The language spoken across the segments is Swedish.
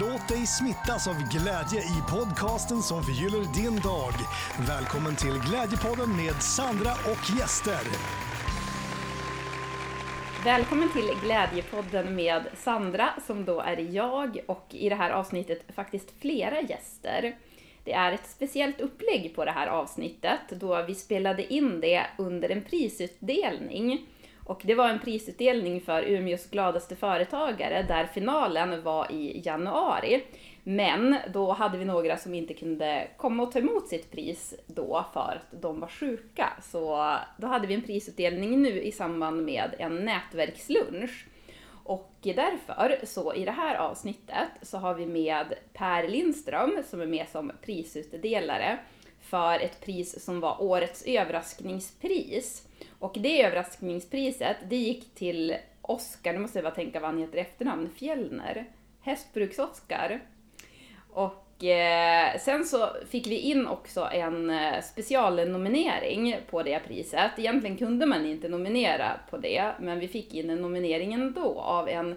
Låt dig smittas av glädje i podcasten som förgyller din dag. Välkommen till Glädjepodden med Sandra och gäster. Välkommen till Glädjepodden med Sandra som då är jag och i det här avsnittet faktiskt flera gäster. Det är ett speciellt upplägg på det här avsnittet då vi spelade in det under en prisutdelning. Och det var en prisutdelning för Umeås gladaste företagare där finalen var i januari. Men då hade vi några som inte kunde komma och ta emot sitt pris då för att de var sjuka. Så då hade vi en prisutdelning nu i samband med en nätverkslunch. Och därför, så i det här avsnittet, så har vi med Per Lindström som är med som prisutdelare för ett pris som var årets överraskningspris. Och det överraskningspriset, det gick till Oskar, nu måste jag bara tänka vad han heter i efternamn, Fjellner. Hästbruks-Oskar. Och eh, sen så fick vi in också en eh, specialnominering på det priset. Egentligen kunde man inte nominera på det, men vi fick in en nominering ändå av en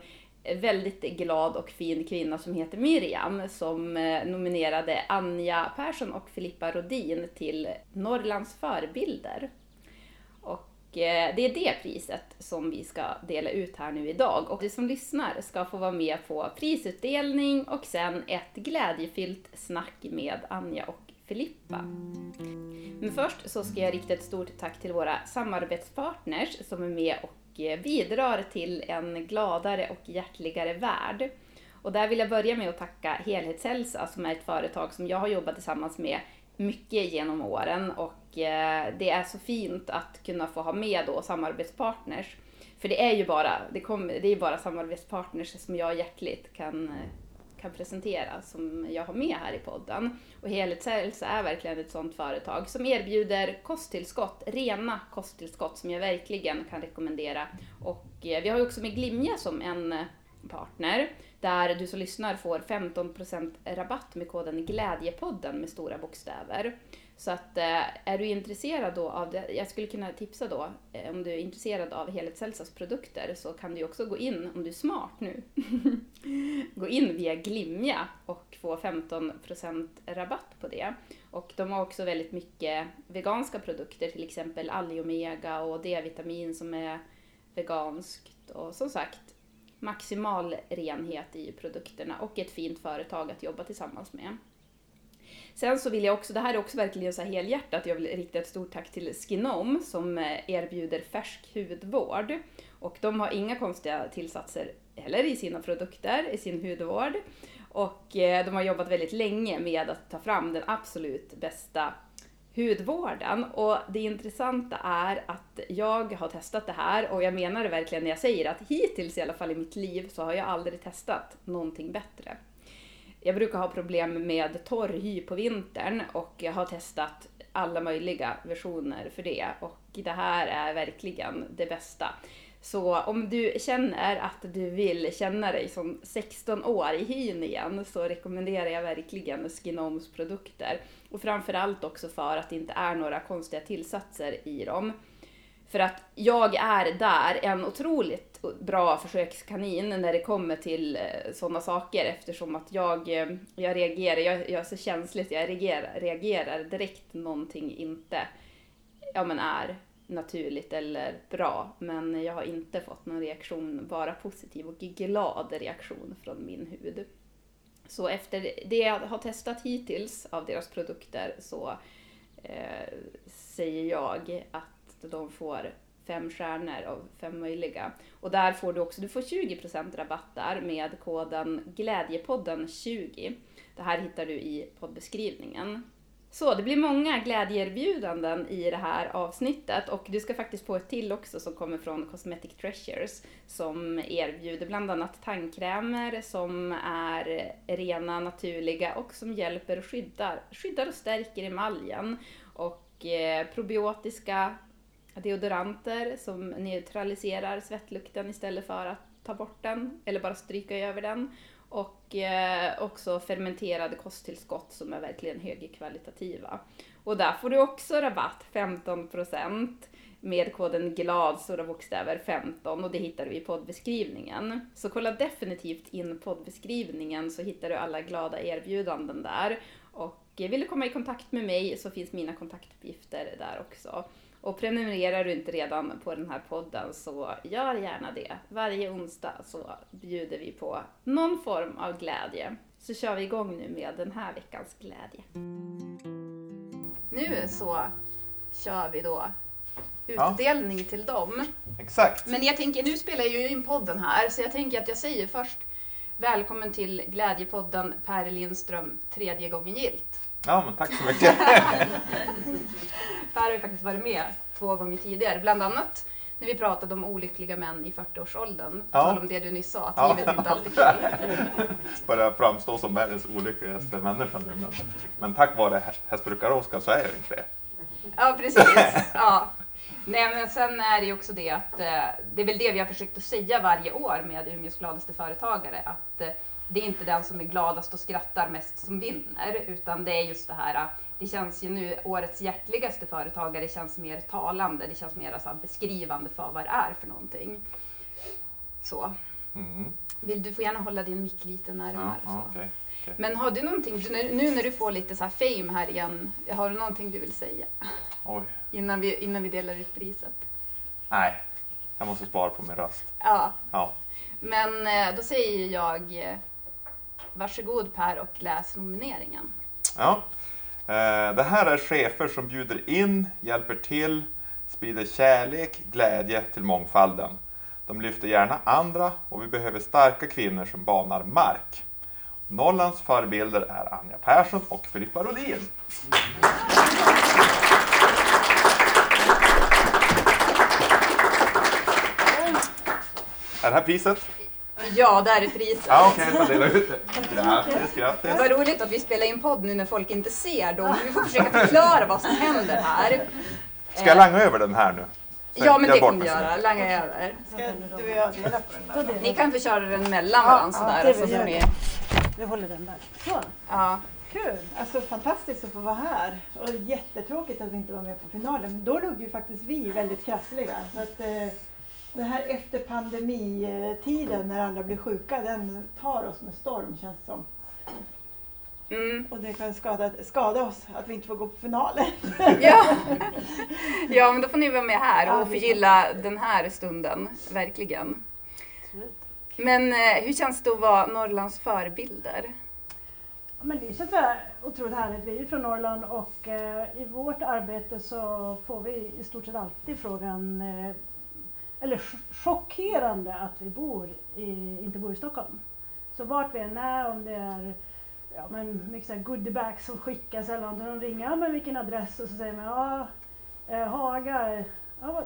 väldigt glad och fin kvinna som heter Miriam som eh, nominerade Anja Persson och Filippa Rodin till Norrlands förebilder. Eh, det är det priset som vi ska dela ut här nu idag. Och du som lyssnar ska få vara med på prisutdelning och sen ett glädjefyllt snack med Anja och Filippa. Men först så ska jag rikta ett stort tack till våra samarbetspartners som är med och eh, bidrar till en gladare och hjärtligare värld. Och där vill jag börja med att tacka Helhetshälsa som är ett företag som jag har jobbat tillsammans med mycket genom åren och Eh, det är så fint att kunna få ha med då samarbetspartners. För det är ju bara, det kom, det är bara samarbetspartners som jag hjärtligt kan, eh, kan presentera som jag har med här i podden. Och Helhetshälsa är verkligen ett sådant företag som erbjuder kosttillskott, rena kosttillskott som jag verkligen kan rekommendera. Och eh, vi har ju också med Glimja som en partner där du som lyssnar får 15% rabatt med koden Glädjepodden med stora bokstäver. Så att eh, är du intresserad då av det, jag skulle kunna tipsa då, eh, om du är intresserad av Helhetshälsas produkter så kan du också gå in, om du är smart nu, gå in via Glimja och få 15% rabatt på det. Och de har också väldigt mycket veganska produkter, till exempel Alliomega och D-vitamin som är veganskt och som sagt maximal renhet i produkterna och ett fint företag att jobba tillsammans med. Sen så vill jag också, det här är också verkligen så här helhjärtat, jag vill rikta ett stort tack till Skinom som eh, erbjuder färsk hudvård. Och de har inga konstiga tillsatser heller i sina produkter, i sin hudvård. Och eh, de har jobbat väldigt länge med att ta fram den absolut bästa hudvården. Och det intressanta är att jag har testat det här och jag menar det verkligen när jag säger att hittills i alla fall i mitt liv så har jag aldrig testat någonting bättre. Jag brukar ha problem med torr hy på vintern och jag har testat alla möjliga versioner för det och det här är verkligen det bästa. Så om du känner att du vill känna dig som 16 år i hyn igen så rekommenderar jag verkligen Skinoms produkter. Och framförallt också för att det inte är några konstiga tillsatser i dem. För att jag är där en otroligt bra försökskanin när det kommer till eh, sådana saker eftersom att jag, eh, jag reagerar, jag, jag är så känslig jag reagerar, reagerar direkt någonting inte ja, men är naturligt eller bra. Men jag har inte fått någon reaktion, bara positiv och glad reaktion från min hud. Så efter det jag har testat hittills av deras produkter så eh, säger jag att de får fem stjärnor av fem möjliga. Och där får du också, du får 20% rabatt där med koden Glädjepodden20. Det här hittar du i poddbeskrivningen. Så det blir många glädjeerbjudanden i det här avsnittet och du ska faktiskt få ett till också som kommer från Cosmetic Treasures som erbjuder bland annat tandkrämer som är rena, naturliga och som hjälper och skyddar, skyddar och stärker emaljen. Och eh, probiotiska deodoranter som neutraliserar svettlukten istället för att ta bort den eller bara stryka över den och eh, också fermenterade kosttillskott som är verkligen högkvalitativa. Och där får du också rabatt 15% med koden GLAD, stora bokstäver 15 och det hittar du i poddbeskrivningen. Så kolla definitivt in poddbeskrivningen så hittar du alla glada erbjudanden där. Och eh, vill du komma i kontakt med mig så finns mina kontaktuppgifter där också. Och prenumererar du inte redan på den här podden så gör gärna det. Varje onsdag så bjuder vi på någon form av glädje. Så kör vi igång nu med den här veckans glädje. Nu så kör vi då utdelning ja. till dem. Exakt. Men jag tänker, nu spelar jag ju in podden här, så jag tänker att jag säger först Välkommen till Glädjepodden Per Lindström, tredje gången gilt. Ja, men tack så mycket. per har ju faktiskt varit med två gånger tidigare, bland annat när vi pratade om olyckliga män i 40-årsåldern. Ja. Om det du nyss sa, att ja. livet inte alltid är. Börjar framstå som världens olyckligaste människa nu. Men, men tack vare hästbrukar-Oskar så är jag inte det. Ja, precis. Ja. Nej, men sen är det ju också det att eh, det är väl det vi har försökt att säga varje år med Umeås gladaste företagare. Att eh, det är inte den som är gladast och skrattar mest som vinner, utan det är just det här det känns ju nu, årets hjärtligaste företagare känns mer talande, det känns mer så beskrivande för vad det är för någonting. Så. Mm. Vill du får gärna hålla din mick lite närmare. Ja, okay, okay. Men har du någonting, nu när du får lite så här fame här igen, har du någonting du vill säga? Oj. Innan vi, innan vi delar ut priset? Nej, jag måste spara på min röst. Ja. ja. Men eh, då säger jag eh, varsågod Per och läs nomineringen. Ja. Eh, det här är chefer som bjuder in, hjälper till, sprider kärlek, glädje till mångfalden. De lyfter gärna andra och vi behöver starka kvinnor som banar mark. Norrlands förebilder är Anja Persson och Filippa Rolin. Är det här priset? Ja, där är priset. Ja, okej, okay, dela ut det. Grattis, grattis. Vad roligt att vi spelar in podd nu när folk inte ser dem. Vi får försöka förklara vad som händer här. Ska jag langa över den här nu? Så ja, men det kan du göra. Langa över. Ska du och jag dela på den där? Ni kan få köra den mellan varandra ja, sådär. Ja, så vi, vi håller den där. Så. Ja. Kul! Alltså fantastiskt att få vara här. Och jättetråkigt att vi inte var med på finalen. Då låg ju faktiskt vi väldigt krassliga. Så att, eh, det här efter pandemitiden när alla blir sjuka, den tar oss med storm känns det som. Mm. Och det kan skada, skada oss att vi inte får gå på finalen. ja. ja, men då får ni vara med här och förgylla den här stunden, verkligen. Men eh, hur känns det att vara Norrlands förebilder? men det känns otroligt härligt. Vi är från Norrland och eh, i vårt arbete så får vi i stort sett alltid frågan eh, eller chockerande att vi bor i, inte bor i Stockholm. Så vart vi än är, om det är ja, men mycket goodiebags som skickas eller någonting, de ringer, ja men vilken adress? Och så säger man, ja, eh, Haga, ja,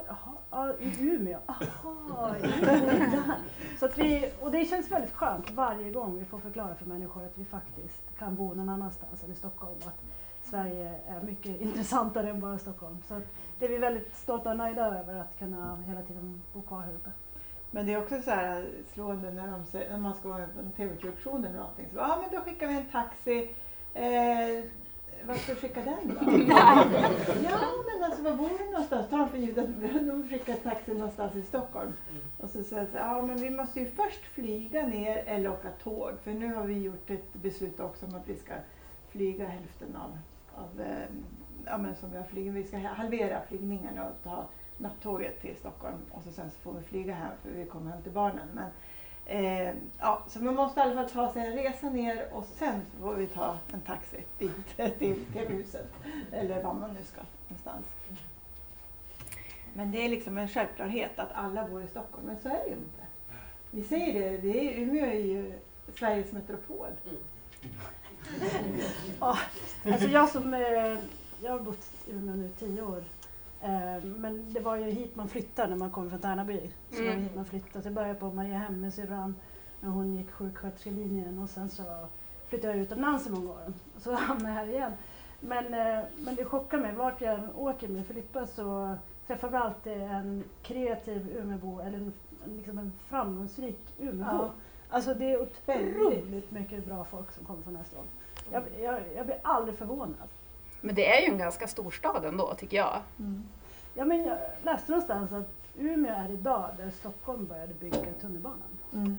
ja, i Umeå, aha, så att vi, Och det känns väldigt skönt varje gång vi får förklara för människor att vi faktiskt kan bo någon annanstans än i Stockholm. Att Sverige är mycket intressantare än bara Stockholm. Så det är vi väldigt stolta och nöjda över att kunna hela tiden bo kvar här uppe. Men det är också så här slående när, de, när man ska vara på en tv-produktion eller någonting. Så, ja, men då skickar vi en taxi. Eh, vad ska vi skicka den då? ja, men alltså var bor du någonstans? Tar de för givet att de skickar taxi någonstans i Stockholm. Och så säger de ja men vi måste ju först flyga ner eller åka tåg. För nu har vi gjort ett beslut också om att vi ska flyga hälften av, av eh, ja, men som vi har flugit, vi ska halvera flygningarna och ta nattåget till Stockholm och så sen så får vi flyga hem för vi kommer hem till barnen. Men, eh, ja, så man måste i alla fall ta sig en resa ner och sen får vi ta en taxi dit till TV-huset eller var man nu ska någonstans. Men det är liksom en självklarhet att alla bor i Stockholm, men så är det ju inte. Vi säger det, det är, Umeå är ju Sveriges metropol. Mm. ja, alltså jag som eh, jag har bott i Umeå nu tio år. Eh, men det var ju hit man flyttade när man kom från Tärnaby. Så mm. var hit man flyttade. Jag började på Mariehem med syrran när hon gick sjuksköterskelinjen och sen så flyttade jag utomlands i många år. Och så hamnade jag här igen. Men, eh, men det chockar mig. Vart jag åker med Filippa så träffar vi alltid en kreativ Umeåbo eller en, liksom en framgångsrik Umeåbo. Ja. Alltså det är otroligt mycket bra folk som kommer från staden. Jag, jag, jag blir aldrig förvånad. Men det är ju en ganska stor stad ändå, tycker jag. Mm. Ja, men jag läste någonstans att Umeå är idag där Stockholm började bygga tunnelbanan. Mm.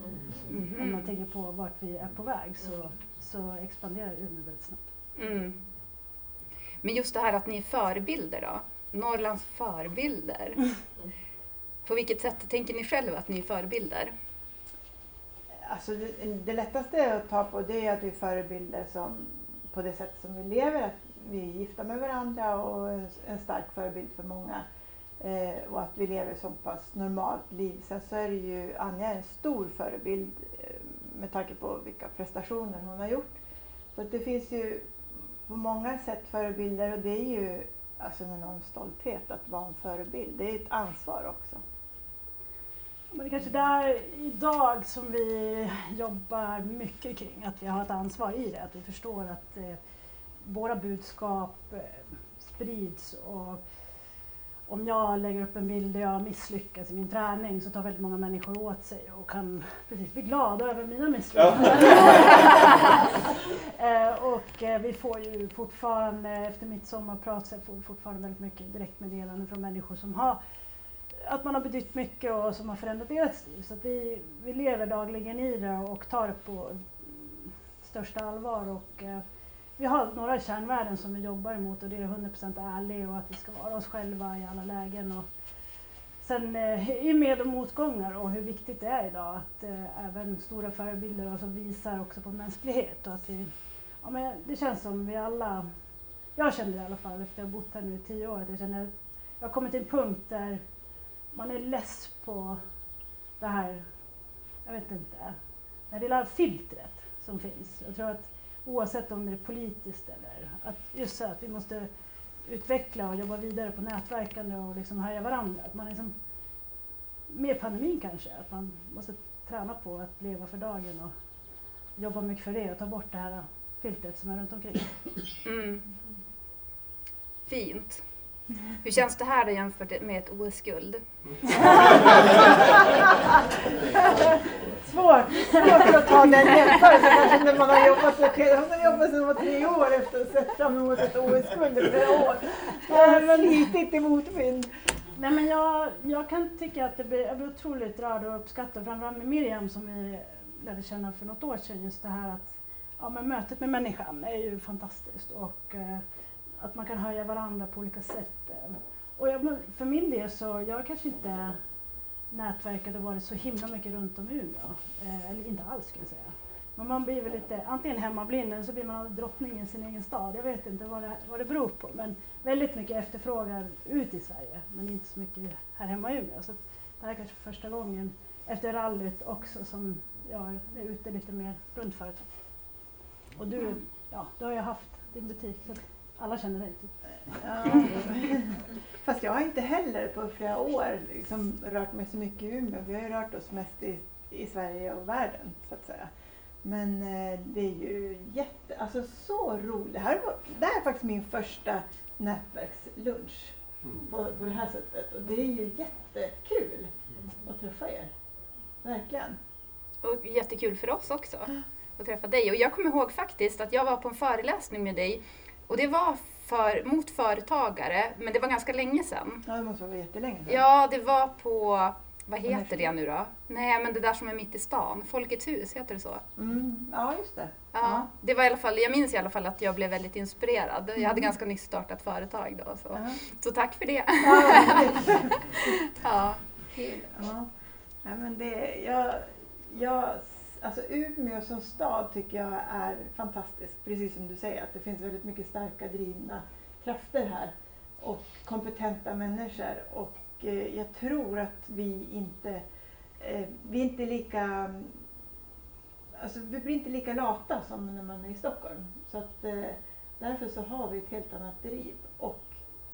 Om man tänker på vart vi är på väg så, så expanderar Umeå väldigt snabbt. Mm. Men just det här att ni är förebilder då? Norrlands förebilder. På vilket sätt tänker ni själva att ni är förebilder? Alltså det, det lättaste att ta på det är att vi är förebilder som, på det sätt som vi lever, vi är gifta med varandra och en, en stark förebild för många. Eh, och att vi lever så pass normalt liv. Sen så är det ju Anja en stor förebild eh, med tanke på vilka prestationer hon har gjort. Så att det finns ju på många sätt förebilder och det är ju alltså en enorm stolthet att vara en förebild. Det är ett ansvar också. Men det är kanske där idag som vi jobbar mycket kring, att vi har ett ansvar i det. Att vi förstår att eh, våra budskap eh, sprids och om jag lägger upp en bild där jag misslyckas i min träning så tar väldigt många människor åt sig och kan precis bli glada över mina misslyckanden. eh, och eh, vi får ju fortfarande, efter mitt sommarprat, så får vi fortfarande väldigt mycket direktmeddelanden från människor som har att man har betytt mycket och som har förändrat deras liv. Så att vi, vi lever dagligen i det och tar det på största allvar. Och, vi har några kärnvärden som vi jobbar emot och det är 100% ärlig och att vi ska vara oss själva i alla lägen. Och sen eh, i med och motgångar och hur viktigt det är idag att eh, även stora förebilder alltså visar också på mänsklighet. Och att vi, ja, men det känns som vi alla, jag känner det i alla fall efter att ha bott här nu i tio år, att jag känner att jag har kommit till en punkt där man är less på det här, jag vet inte, det här lilla filtret som finns. Jag tror att oavsett om det är politiskt eller att just så att vi måste utveckla och jobba vidare på nätverkande och liksom höja varandra. Att man liksom, med pandemin kanske, att man måste träna på att leva för dagen och jobba mycket för det och ta bort det här filtret som är runt omkring. Mm. Fint. Hur känns det här då jämfört med ett OS-guld? Svårt, svårt att ta den jämförelsen när man har jobbat så Hon har jobbat sedan hon var tre år efter att ha sett fram emot ett OS-guld i flera år. Jag har slitit i motvind. Nej, men jag, jag kan tycka att det blir, jag blir otroligt rörd och uppskattad, framförallt med Miriam som vi lärde känna för något år sedan, just det här att ja, men mötet med människan är ju fantastiskt och eh, att man kan höja varandra på olika sätt. Och jag, för min del så, jag kanske inte nätverkat och varit så himla mycket runt om Umeå. Eh, eller inte alls skulle jag säga. Men man blir väl lite antingen hemmablind eller så blir man drottning i sin egen stad. Jag vet inte vad det, vad det beror på. Men väldigt mycket efterfrågan ut i Sverige men inte så mycket här hemma i Umeå. Så det här är kanske första gången efter rallyt också som jag är ute lite mer runt företag. Och du, ja, du har ju haft din butik så alla känner dig. Typ. Ja. Fast jag har inte heller på flera år liksom rört mig så mycket i Umeå. Vi har ju rört oss mest i, i Sverige och världen så att säga. Men eh, det är ju jätte, alltså så roligt. Det här, var, det här är faktiskt min första nätverkslunch på, på det här sättet. Och det är ju jättekul att träffa er. Verkligen. Och jättekul för oss också att träffa dig. Och jag kommer ihåg faktiskt att jag var på en föreläsning med dig och det var för, mot företagare, men det var ganska länge sedan. Ja, det måste vara jättelänge sedan. Ja, det var på, vad heter det nu då? Nej, men det där som är mitt i stan. Folkets hus, heter det så? Mm, ja, just det. Ja, det var i alla fall, jag minns i alla fall att jag blev väldigt inspirerad. Jag hade Mm. ganska nyss startat företag då, så, Ja. så tack för det. Ja, Ja. Ja. Ja, men det, jag, jag, alltså Umeå som stad tycker jag är fantastisk. Precis som du säger, att det finns väldigt mycket starka drivna krafter här. Och kompetenta människor. Och eh, jag tror att vi inte, eh, vi är inte lika Alltså, vi blir inte lika lata som när man är i Stockholm. Så att, eh, därför så har vi ett helt annat driv och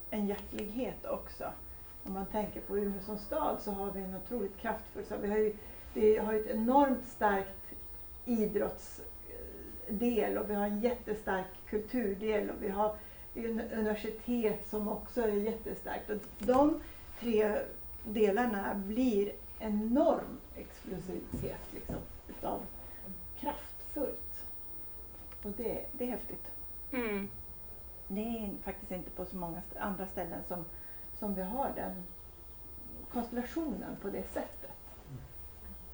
en hjärtlighet också om man tänker på Umeå som stad så har vi en otroligt kraftfull så Vi har ju, vi har ett enormt starkt idrottsdel och vi har en jättestark kulturdel och vi har un- universitet som också är jättestarkt. Och de tre delarna blir enorm explosivitet. Liksom. fyllt av kraftfullt. Och det, det är häftigt. Mm. Det är faktiskt inte på så många andra ställen som, som vi har den konstellationen på det sättet.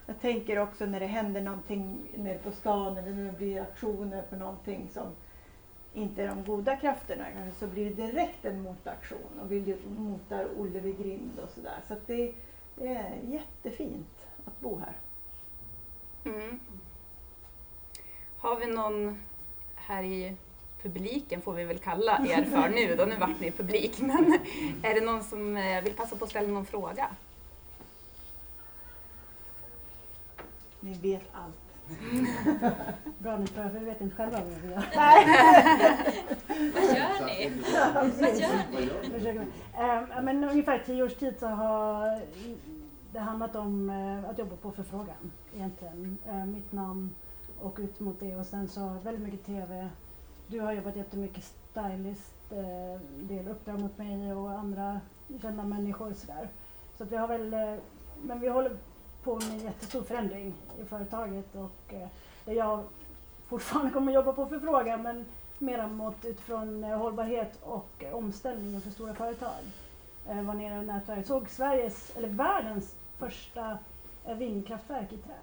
Jag tänker också när det händer någonting nere på stan eller när det blir aktioner på någonting som inte är de goda krafterna så blir det direkt en motaktion och vill ju mota Olle vid grind och sådär. Så att det, det är jättefint att bo här. Mm. Har vi någon här i publiken, får vi väl kalla er för nu då, nu vart ni publik, men är det någon som eh, vill passa på att ställa någon fråga? Ni vet allt. Bra ni för vi vet inte själva vad vi gör. Vad gör ni? Vad gör ni? Ja, men ungefär tio års tid så har det handlat om eh, att jobba på förfrågan egentligen. Eh, mitt namn och ut mot det och sen så väldigt mycket TV. Du har jobbat jättemycket stylist, eh, del uppdrag mot mig och andra kända människor och sådär. Så att vi har väl, eh, men vi håller på med en jättestor förändring i företaget och eh, där jag fortfarande kommer jobba på förfrågan men mera mot utifrån eh, hållbarhet och eh, omställning för stora företag. Eh, var nere och nätverk. Såg Sveriges, eller världens första vindkraftverk i trä.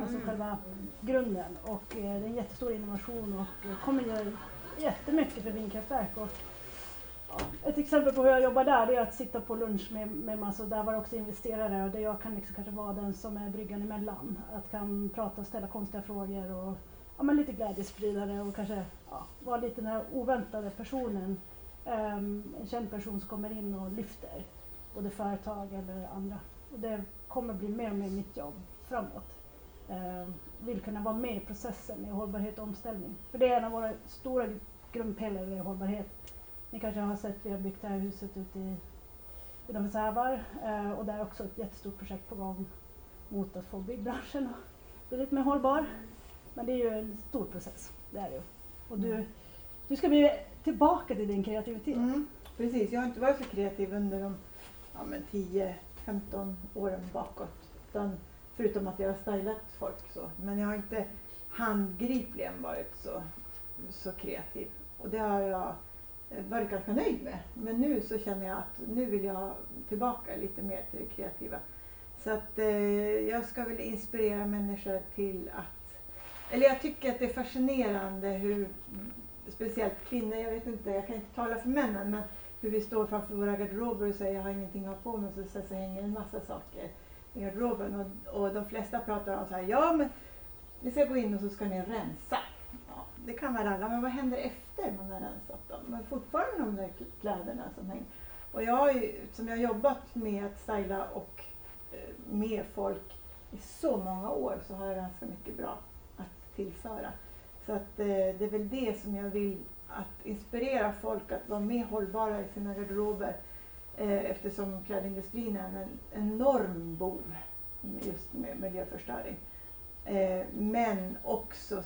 Alltså Mm. själva grunden. Och det är en jättestor innovation och kommer göra jättemycket för vindkraftverk. Och, ett exempel på hur jag jobbar där det är att sitta på lunch med, med massor, där var det också investerare och där jag kan liksom kanske vara den som är bryggan emellan. Att kan prata och ställa konstiga frågor och ja, men lite glädjespridare och kanske ja, vara lite den här oväntade personen. Um, en känd person som kommer in och lyfter både företag eller andra. Och det kommer bli mer och mer mitt jobb framåt. Ehm, vill kunna vara med i processen i hållbarhet och omställning. För det är en av våra stora grundpelare i hållbarhet. Ni kanske har sett, vi har byggt det här huset ute i utanför Sävar eh, och där är också ett jättestort projekt på gång mot att få byggbranschen att bli lite mer hållbar. Men det är ju en stor process, det är det ju. Och du, du ska bli tillbaka till din kreativitet. Mm, precis, jag har inte varit så kreativ under de ja, men 10-15 åren bakåt. Utan, förutom att jag har stylat folk så. Men jag har inte handgripligen varit så, så kreativ. Och det har jag varit ganska nöjd med. Men nu så känner jag att nu vill jag tillbaka lite mer till det kreativa. Så att eh, jag ska väl inspirera människor till att... Eller jag tycker att det är fascinerande hur speciellt kvinnor, jag vet inte, jag kan inte tala för männen, men hur vi står framför våra garderober och säger jag har ingenting att ha på mig så, så, så hänger en massa saker i garderoben och, och de flesta pratar om så här, ja men ni ska gå in och så ska ni rensa. Det kan väl alla, men vad händer efter man har rensat dem? Men fortfarande de där kläderna som hänger. Och jag har ju, som jag har jobbat med att styla och eh, med folk i så många år så har jag ganska mycket bra att tillföra. Så att eh, det är väl det som jag vill att inspirera folk att vara mer hållbara i sina garderober. Eh, eftersom klädindustrin är en enorm bov just med miljöförstöring. Men också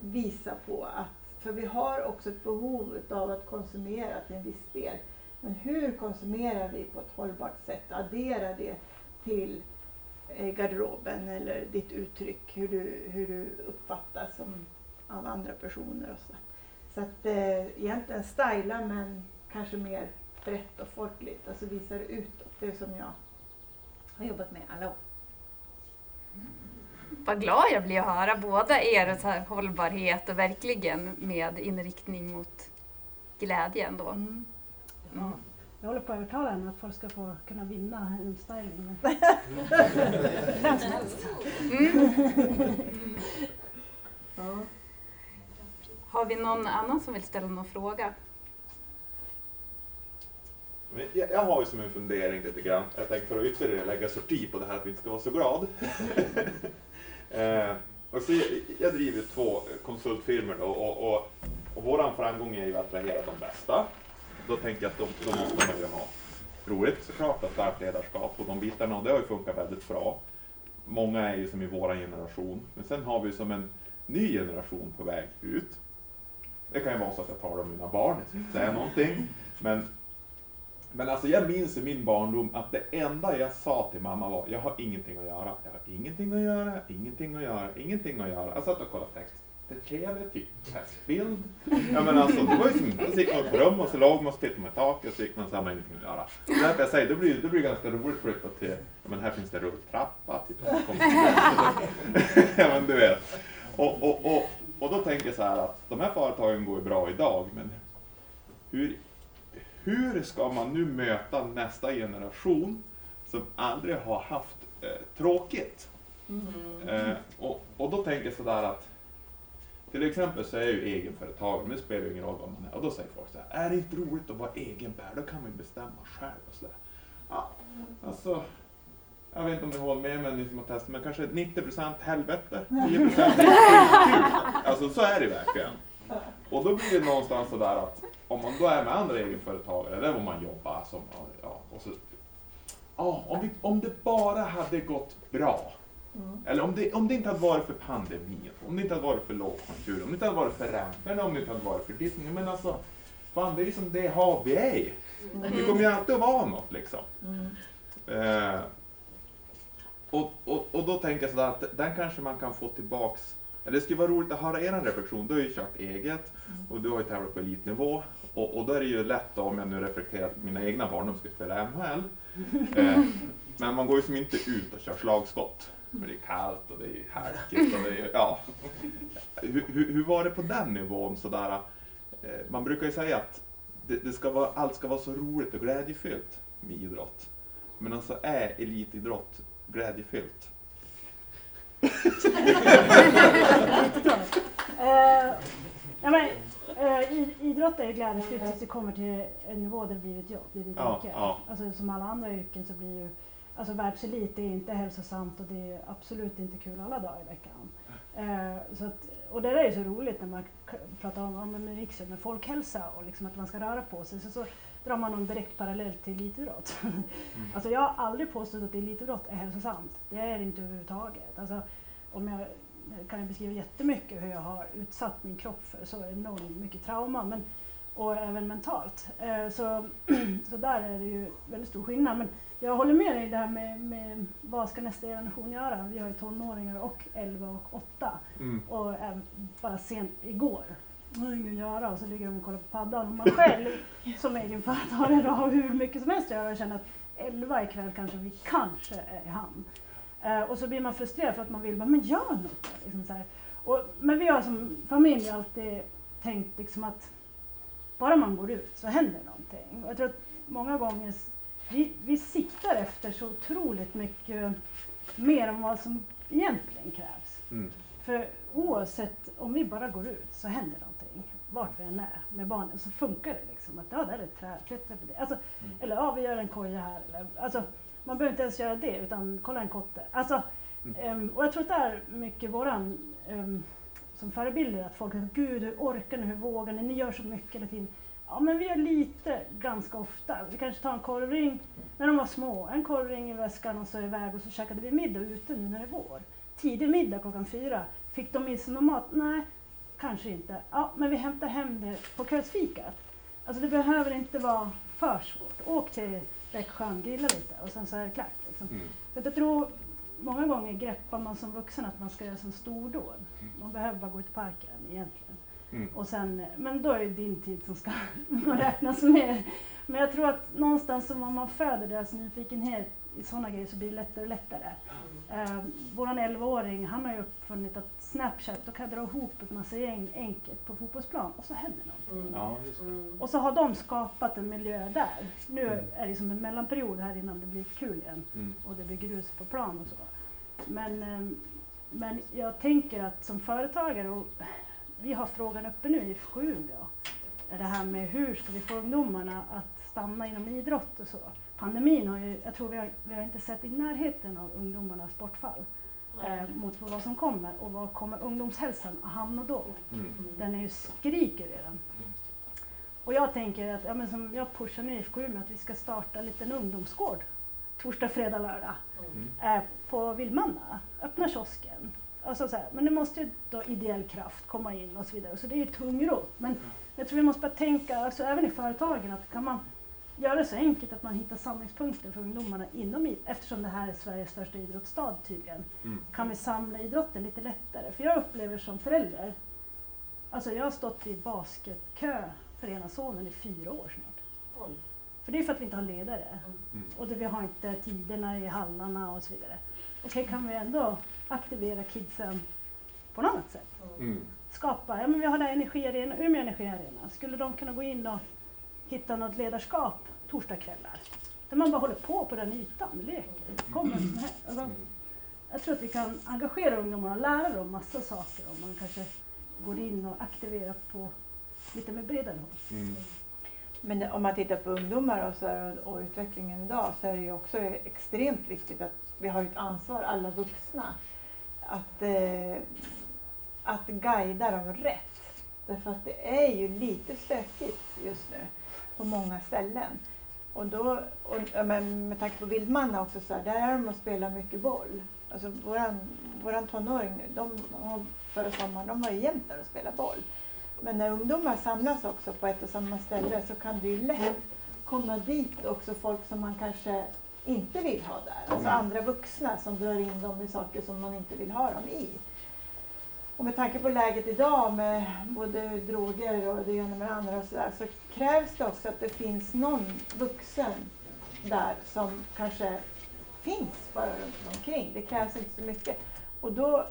visa på att, för vi har också ett behov av att konsumera till en viss del. Men hur konsumerar vi på ett hållbart sätt? Addera det till eh, garderoben eller ditt uttryck, hur du, hur du uppfattas som av andra personer. Och så så att eh, egentligen styla men kanske mer brett och folkligt, alltså visa det utåt. Det som jag har jobbat med alla år. Mm. Vad glad jag blir att höra båda er så här hållbarhet och verkligen med inriktning mot glädjen då. Mm. Mm. Jag håller på att övertala henne att folk ska få kunna vinna en styling. Ja. Har vi någon annan som vill ställa någon fråga? Men jag, jag har ju som en fundering lite grann. Jag tänker för att ytterligare lägga sorti på det här att vi inte ska vara så glad. eh, och så, jag, jag driver två konsultfirmor då, och, och, och våran framgång är ju att attrahera de bästa. Då tänker jag att då, de måste man ju ha roligt såklart, och starkt ledarskap och de bitarna och det har ju funkat väldigt bra. Många är ju som i vår generation, men sen har vi som en ny generation på väg ut. Det kan ju vara så att jag talar om mina barn, jag ska inte säga någonting. Men men alltså jag minns i min barndom att det enda jag sa till mamma var jag har ingenting att göra. Jag har ingenting att göra, ingenting att göra, ingenting att göra. Alltså, jag satt och kollade text. Det typ testbild. Ja men alltså det var ju som, så gick man på rum och så låg man och tittade med taket och så gick man och så hade man ingenting att göra. Det är därför jag säger, det blir, det blir ganska roligt flytta till, ja men här finns det rulltrappa, titta typ. så kommer Ja men du vet. Och, och, och, och då tänker jag så här att de här företagen går ju bra idag men hur, hur ska man nu möta nästa generation som aldrig har haft eh, tråkigt? Eh, och, och då tänker jag sådär att till exempel så är jag ju egenföretagare, det spelar ju ingen roll vad man är. Och då säger folk så här, är det inte roligt att vara egen Per? Då kan man ju bestämma själv och sådär. Ja, alltså, jag vet inte om ni håller med mig, ni som har testat, men kanske 90% helvete, 10% kul. Alltså så är det verkligen. Och då blir det någonstans sådär att om man då är med andra egenföretagare, eller om man jobbar som, ja, och så, ja, om, vi, om det bara hade gått bra, eller om det, om det inte hade varit för pandemin, om det inte hade varit för lågkonjunktur, om det inte hade varit för räntorna, om det inte hade varit för ditt. Men alltså, fan det är som det hav vi är Det kommer ju alltid att vara något liksom. Eh, och, och, och då tänker jag sådär att den kanske man kan få tillbaks det skulle vara roligt att höra er reflektion. Du har ju kört eget och du har ju tävlat på elitnivå. Och, och då är det ju lätt då, om jag nu reflekterar att mina egna barn de ska spela MHL. Eh, men man går ju som inte ut och kör slagskott. För det är kallt och det är halkigt och det är, ja. Hur, hur, hur var det på den nivån sådär? Eh, man brukar ju säga att det, det ska vara, allt ska vara så roligt och glädjefyllt med idrott. Men alltså är elitidrott glädjefyllt? Eh, ja, men, i- idrott är ju glädjefyllt tills det kommer till en nivå där det blir ett jobb, det blir ett Ja, yrke. ja. Alltså, som alla andra yrken så blir ju Alltså världselit är inte hälsosamt och det är absolut inte kul alla dagar i veckan. Eh, så att, och det där är så roligt när man pratar om, om riksdag, med folkhälsa och liksom att man ska röra på sig. Så, så drar man en direkt parallell till elitidrott. alltså jag har aldrig påstått att elitidrott är hälsosamt. Det är det inte överhuvudtaget. Alltså, om jag kan jag beskriva jättemycket hur jag har utsatt min kropp för så enormt mycket trauma. Men, och även mentalt. Eh, så, så där är det ju väldigt stor skillnad. Men jag håller med dig där med, med vad ska nästa generation göra? Vi har ju tonåringar och 11 och 8. Mm. Och även bara sent igår. Jag har inget att göra och så ligger de och kollar på paddan. Och man själv som egenföretagare har hur mycket som helst att göra och känner att 11 ikväll kanske vi kanske är i hamn. Eh, och så blir man frustrerad för att man vill bara, men gör något. då", Liksom så här. Och, men vi har som familj alltid tänkt liksom att bara man går ut så händer någonting. Och jag tror att många gånger vi, vi siktar efter så otroligt mycket mer än vad som egentligen krävs. Mm. För oavsett om vi bara går ut så händer någonting. Vart vi än är med barnen så funkar det liksom. Att ja, där är ett träd, klättra på det. Alltså, Eller ja, vi gör en koja här. Eller, alltså, man behöver inte ens göra det utan kolla en kotte. Alltså, ehm, och jag tror att det är mycket våran um, som förebilder att folk säger Gud hur orkar ni, hur vågar ni, ni gör så mycket hela tiden. Ja men vi gör lite ganska ofta. Vi kanske tar en korvring när de var små, en korvring i väskan och så iväg och så käkade vi middag ute nu när det är vår. Tidig middag klockan fyra. Fick de i sig någon mat? Nej, kanske inte. Ja, men vi hämtar hem det på kvällsfikat. Alltså det behöver inte vara för svårt. Åk till Växjön, grilla lite och sen så är det klart. Liksom. Mm. Så jag tror många gånger greppar man som vuxen att man ska göra som stordåd. Man behöver bara gå ut i parken egentligen. Mm. Och sen, men då är det din tid som ska räknas med. Men jag tror att någonstans som om man föder deras nyfikenhet i sådana grejer så blir det lättare och lättare. Eh, våran 11-åring han har ju uppfunnit att Snapchat, då kan jag dra ihop ett massa gäng enkelt på fotbollsplan och så händer någonting. Ja, just det. Och så har de skapat en miljö där. Nu Mm. är det som en mellanperiod här innan det blir kul igen Mm. och det blir grus på plan och så. Men, ehm, men jag tänker att som företagare, och vi har frågan uppe nu i är det här med hur ska vi få ungdomarna att stanna inom idrott och så. Pandemin har ju, jag tror vi har, vi har inte sett i närheten av ungdomarnas bortfall eh, mot vad som kommer och vad kommer ungdomshälsan att hamna då? Mm. Den är ju skriker redan. Och jag tänker att, ja, men som jag pushar nu i IFK Umeå, att vi ska starta en liten ungdomsgård torsdag, fredag, lördag eh, på Vildmanna. Öppna kiosken. Alltså så här, men det måste ju då ideell kraft komma in och så vidare. Så det är ju tungrot. Men jag tror vi måste bara tänka, alltså även i företagen, att kan man göra det så enkelt att man hittar samlingspunkter för ungdomarna inom id- eftersom det här är Sveriges största idrottsstad tydligen. Mm. Kan vi samla idrotten lite lättare? För jag upplever som förälder, alltså jag har stått i basketkö för ena sonen i fyra år snart. För det är för att vi inte har ledare. Mm. Och det, vi har inte tiderna i hallarna och så vidare. Okej, kan vi ändå aktivera kidsen på något annat sätt? Mm. skapa, ja men vi har där energiarena, Umeå energiarena. Skulle de kunna gå in och hitta något ledarskap torsdagskvällar? Där man bara håller på på den ytan, leker, kommer som helst. Alltså, jag tror att vi kan engagera ungdomarna och lära dem massa saker om man kanske går in och aktiverar på lite mer bredare håll. Mm. Men om man tittar på ungdomar och, så här, och utvecklingen idag så är det ju också extremt viktigt att vi har ett ansvar, alla vuxna, att, eh, att guida dem rätt. Därför att det är ju lite stökigt just nu på många ställen. Och då, och, men med tanke på Vildmanna också, så här, där är de och spelar mycket boll. Alltså våran, våran tonåring, nu, de, förra sommaren, de var ju jämt där och spelade boll. Men när ungdomar samlas också på ett och samma ställe så kan det ju lätt komma dit också folk som man kanske inte vill ha där. Alltså Mm. andra vuxna som drar in dem i saker som man inte vill ha dem i. Och med tanke på läget idag med både droger och det ena med det andra och så, där, så krävs det också att det finns någon vuxen där som kanske finns bara runt omkring. Det krävs inte så mycket. Och då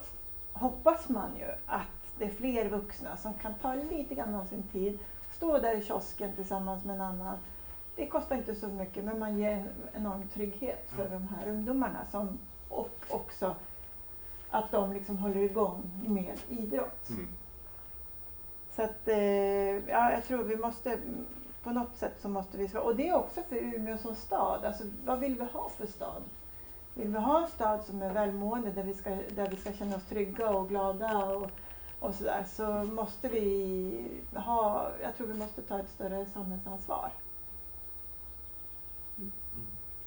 hoppas man ju att det är fler vuxna som kan ta lite grann av sin tid, stå där i kiosken tillsammans med en annan. Det kostar inte så mycket men man ger en enorm trygghet för de här ungdomarna som, och också att de liksom håller igång med idrott. Mm. Så att, eh, ja, jag tror vi måste, på något sätt så måste vi, och det är också för Umeå som stad, alltså vad vill vi ha för stad? Vill vi ha en stad som är välmående där vi ska, där vi ska känna oss trygga och glada och, och sådär så måste vi ha, jag tror vi måste ta ett större samhällsansvar.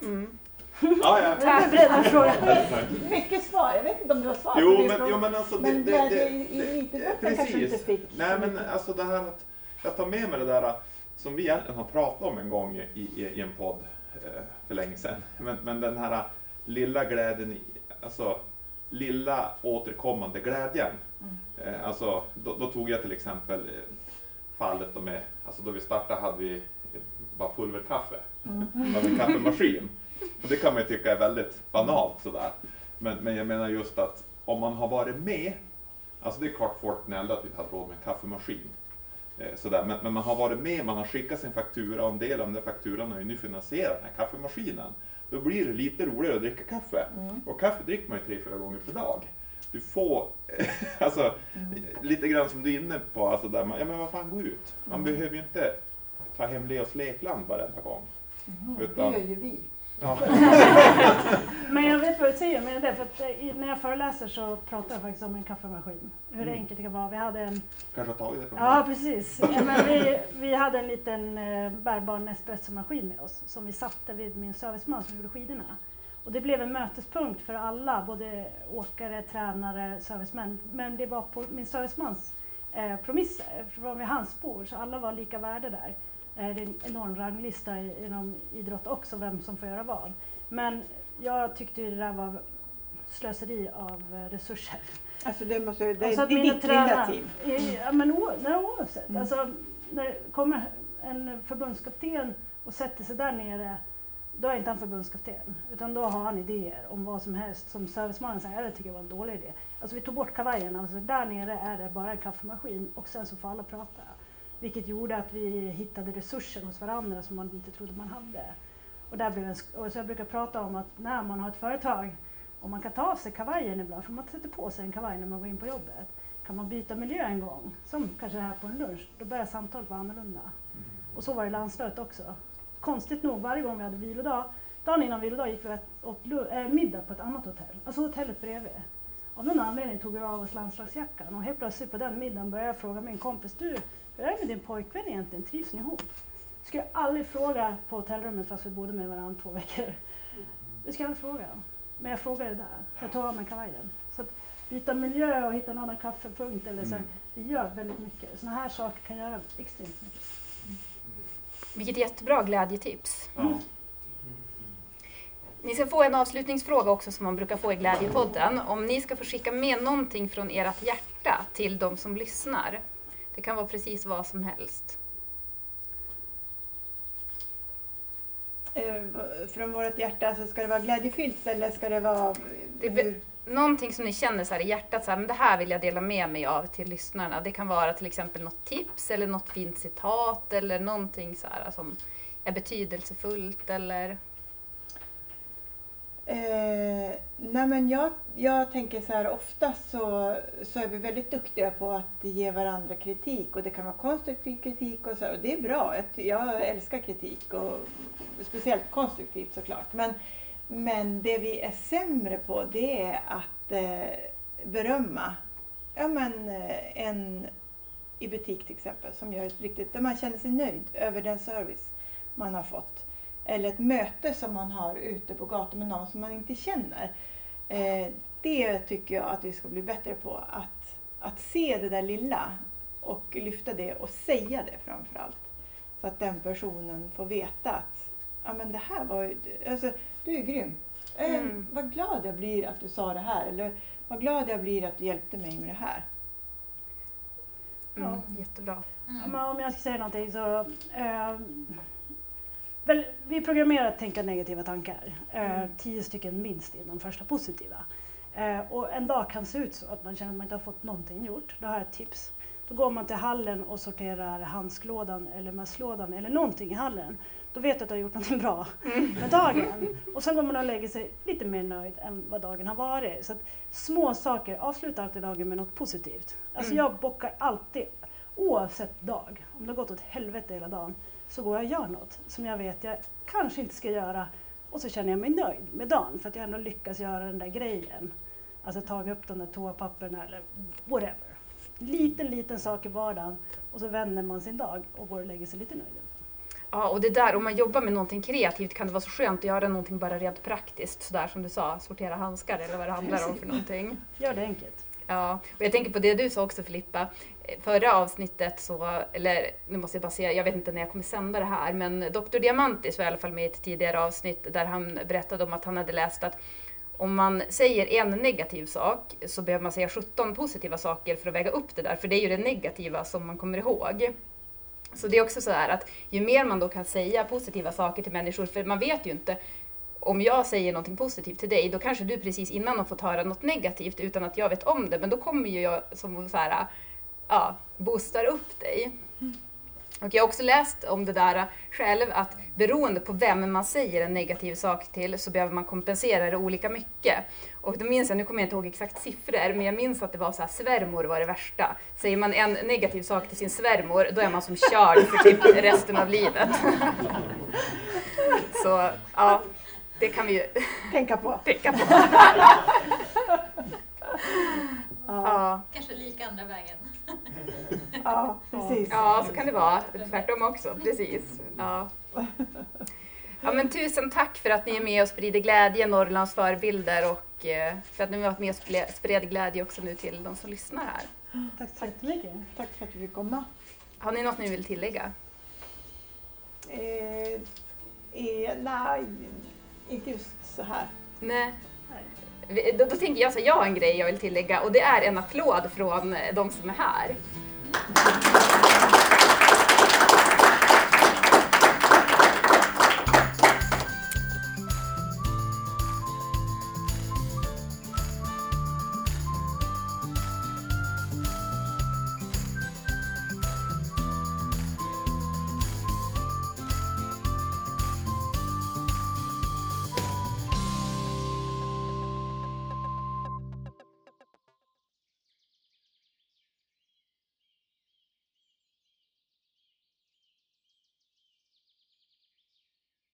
Mm. Ja, ja. Det är en bredare fråga. Mycket svar, jag vet inte om du har svar Jo, på men, fråga. jo, men alltså det, Men det, glädje det, i- i det- kanske inte fick så Nej, men alltså det här att jag tar med mig det där som vi egentligen har pratat om en gång i, i, i en podd eh, för länge sedan. Men, men den här lilla glädjen, alltså lilla återkommande glädjen. Mm. Eh, alltså, då, då tog jag till exempel eh, fallet då med, alltså då vi startade hade vi bara pulverkaffe. Mm. Vi hade en kaffemaskin. Och det kan man ju tycka är väldigt banalt sådär. Men, men jag menar just att om man har varit med, alltså det är klart folk gnällde att vi inte hade råd med en kaffemaskin. Eh, sådär. Men, men man har varit med, man har skickat sin faktura och en del av den fakturan har ju nu finansierat den här kaffemaskinen. Då blir det lite roligare att dricka kaffe. Mm. Och kaffe dricker man ju tre, fyra gånger per dag. Du får, alltså lite grann som du är inne på, alltså där man, ja men vad fan gå ut. Man Mm. behöver ju inte ta hem Leos lekland varenda gång. Det Utan- gör ju vi. Ja. Men jag vet vad du säger med det, för att eh, när jag föreläser så pratar jag faktiskt om en kaffemaskin. Hur Mm. enkelt det kan vara. Vi hade en Kanske har tagit det Ja, precis. Ja, men vi, vi hade en liten eh, bärbar Nespresso-maskin med oss som vi satte vid min serviceman som gjorde skidorna. Och det blev en mötespunkt för alla, både åkare, tränare, servicemän. Men det var på min servicemans eh, promisser, för det var vid hans bord, så alla var lika värde där. Eh, det är en enorm ranglista inom idrott också, vem som får göra vad. Men jag tyckte ju det där var slöseri av eh, resurser. Alltså det, måste, det, Alltså det är ditt. I- Ja, men o, nej, oavsett. Mm. Alltså, när kommer en förbundskapten och sätter sig där nere, då är inte han förbundskapten. Utan då har han idéer om vad som helst. Som servicemannen säger, "Ja, det tycker jag var en dålig idé. Alltså vi tog bort kavajerna, alltså, där nere är det bara en kaffemaskin och sen så får alla prata. Vilket gjorde att vi hittade resurser hos varandra som man inte trodde man hade. Och, där blev en, och så jag brukar prata om att när man har ett företag och man kan ta av sig kavajen ibland, för man sätter på sig en kavaj när man går in på jobbet. Kan man byta miljö en gång, som kanske här på en lunch, då börjar samtalet vara annorlunda. Och så var det i landslaget också. Konstigt nog, varje gång vi hade vilodag, dagen innan vilodag gick vi åt äh, middag på ett annat hotell, alltså hotellet bredvid. Av någon anledning tog vi av oss landslagsjackan och helt plötsligt på den middagen började jag fråga min kompis, du, hur är det med din pojkvän egentligen, trivs ni ihop? Det skulle jag aldrig fråga på hotellrummet fast vi bodde med varandra två veckor. Det ska jag aldrig fråga. Men jag frågade där. Jag tog av mig kavajen. Så att byta miljö och hitta en annan kaffepunkt eller så, Mm. det gör väldigt mycket. Sådana här saker kan göra extremt mycket. Vilket jättebra glädjetips. Ni ska få en avslutningsfråga också som man brukar få i Glädjepodden. Om ni ska få skicka med någonting från ert hjärta till de som lyssnar. Det kan vara precis vad som helst. Eh, Från vårt hjärta, alltså ska det vara glädjefyllt eller ska det vara... Det Någonting som ni känner så i hjärtat, så här, men det här vill jag dela med mig av till lyssnarna. Det kan vara till exempel något tips eller något fint citat eller någonting så här som är betydelsefullt eller... Eh, nej men jag, jag tänker så här, ofta så, så är vi väldigt duktiga på att ge varandra kritik och det kan vara konstruktiv kritik och så här, och det är bra. Jag, jag älskar kritik och speciellt konstruktivt såklart. Men, men det vi är sämre på det är att eh, berömma. Ja men eh, en i butik till exempel som gör ett riktigt, där man känner sig nöjd över den service man har fått eller ett möte som man har ute på gatan med någon som man inte känner. Eh, det tycker jag att vi ska bli bättre på. Att, att se det där lilla och lyfta det och säga det framför allt. Så att den personen får veta att ja, men det här var ju, alltså, du är grym. Eh, Mm. Vad glad jag blir att du sa det här. Eller vad glad jag blir att du hjälpte mig med det här. Mm, Ja. Jättebra. Men om jag ska säga någonting så... Eh, väl, vi är programmerade att tänka negativa tankar. Eh, tio stycken minst innan första positiva. Eh, och en dag kan se ut så att man känner att man inte har fått någonting gjort. Då har jag ett tips. Då går man till hallen och sorterar handsklådan eller mässlådan eller någonting i hallen. Då vet du att du har gjort någonting bra med dagen. Och sen går man och lägger sig lite mer nöjd än vad dagen har varit. Så små saker, avsluta alltid dagen med något positivt. Alltså Mm. jag bockar alltid, oavsett dag, om det har gått åt helvete hela dagen, så går jag och gör något som jag vet jag kanske inte ska göra och så känner jag mig nöjd med dagen för att jag ändå lyckas göra den där grejen. Alltså tagit upp de där toapapperna eller whatever. Liten, liten sak i vardagen och så vänder man sin dag och går och lägger sig lite nöjd. Ja, och det där, om man jobbar med någonting kreativt kan det vara så skönt att göra någonting bara rent praktiskt, sådär som du sa, sortera handskar eller vad det handlar om för någonting. Gör det enkelt. Ja, och jag tänker på det du sa också Filippa. Förra avsnittet så, eller nu måste jag bara säga, jag vet inte när jag kommer sända det här, men Dr. Diamantis var i alla fall med i ett tidigare avsnitt där han berättade om att han hade läst att om man säger en negativ sak så behöver man säga 17 positiva saker för att väga upp det där, för det är ju det negativa som man kommer ihåg. Så det är också så här att ju mer man då kan säga positiva saker till människor, för man vet ju inte om jag säger någonting positivt till dig, då kanske du precis innan har fått höra något negativt utan att jag vet om det. Men då kommer ju jag som så här, ja, boostar upp dig. Och jag har också läst om det där själv, att beroende på vem man säger en negativ sak till så behöver man kompensera det olika mycket. Och då minns jag, nu kommer jag inte ihåg exakt siffror, men jag minns att det var så här, svärmor var det värsta. Säger man en negativ sak till sin svärmor, då är man som körd för typ resten av livet. Så ja, det kan vi ju Tänka på. tänka på. Ja, Kanske lika andra vägen. ja precis. ja, så kan det vara. Tvärtom också, precis. Ja. Ja, men tusen tack för att ni är med och sprider glädje, Norrlands förebilder och eh, för att ni har varit med och spred glädje också nu till de som lyssnar här. Tack så jättemycket. Tack för att du fick komma. Har ni något ni vill tillägga? Eh, eh, nej, inte just så här. Nej. Vi- Då, då tänker jag så här, jag har en grej jag vill tillägga och det är en applåd från de som är här.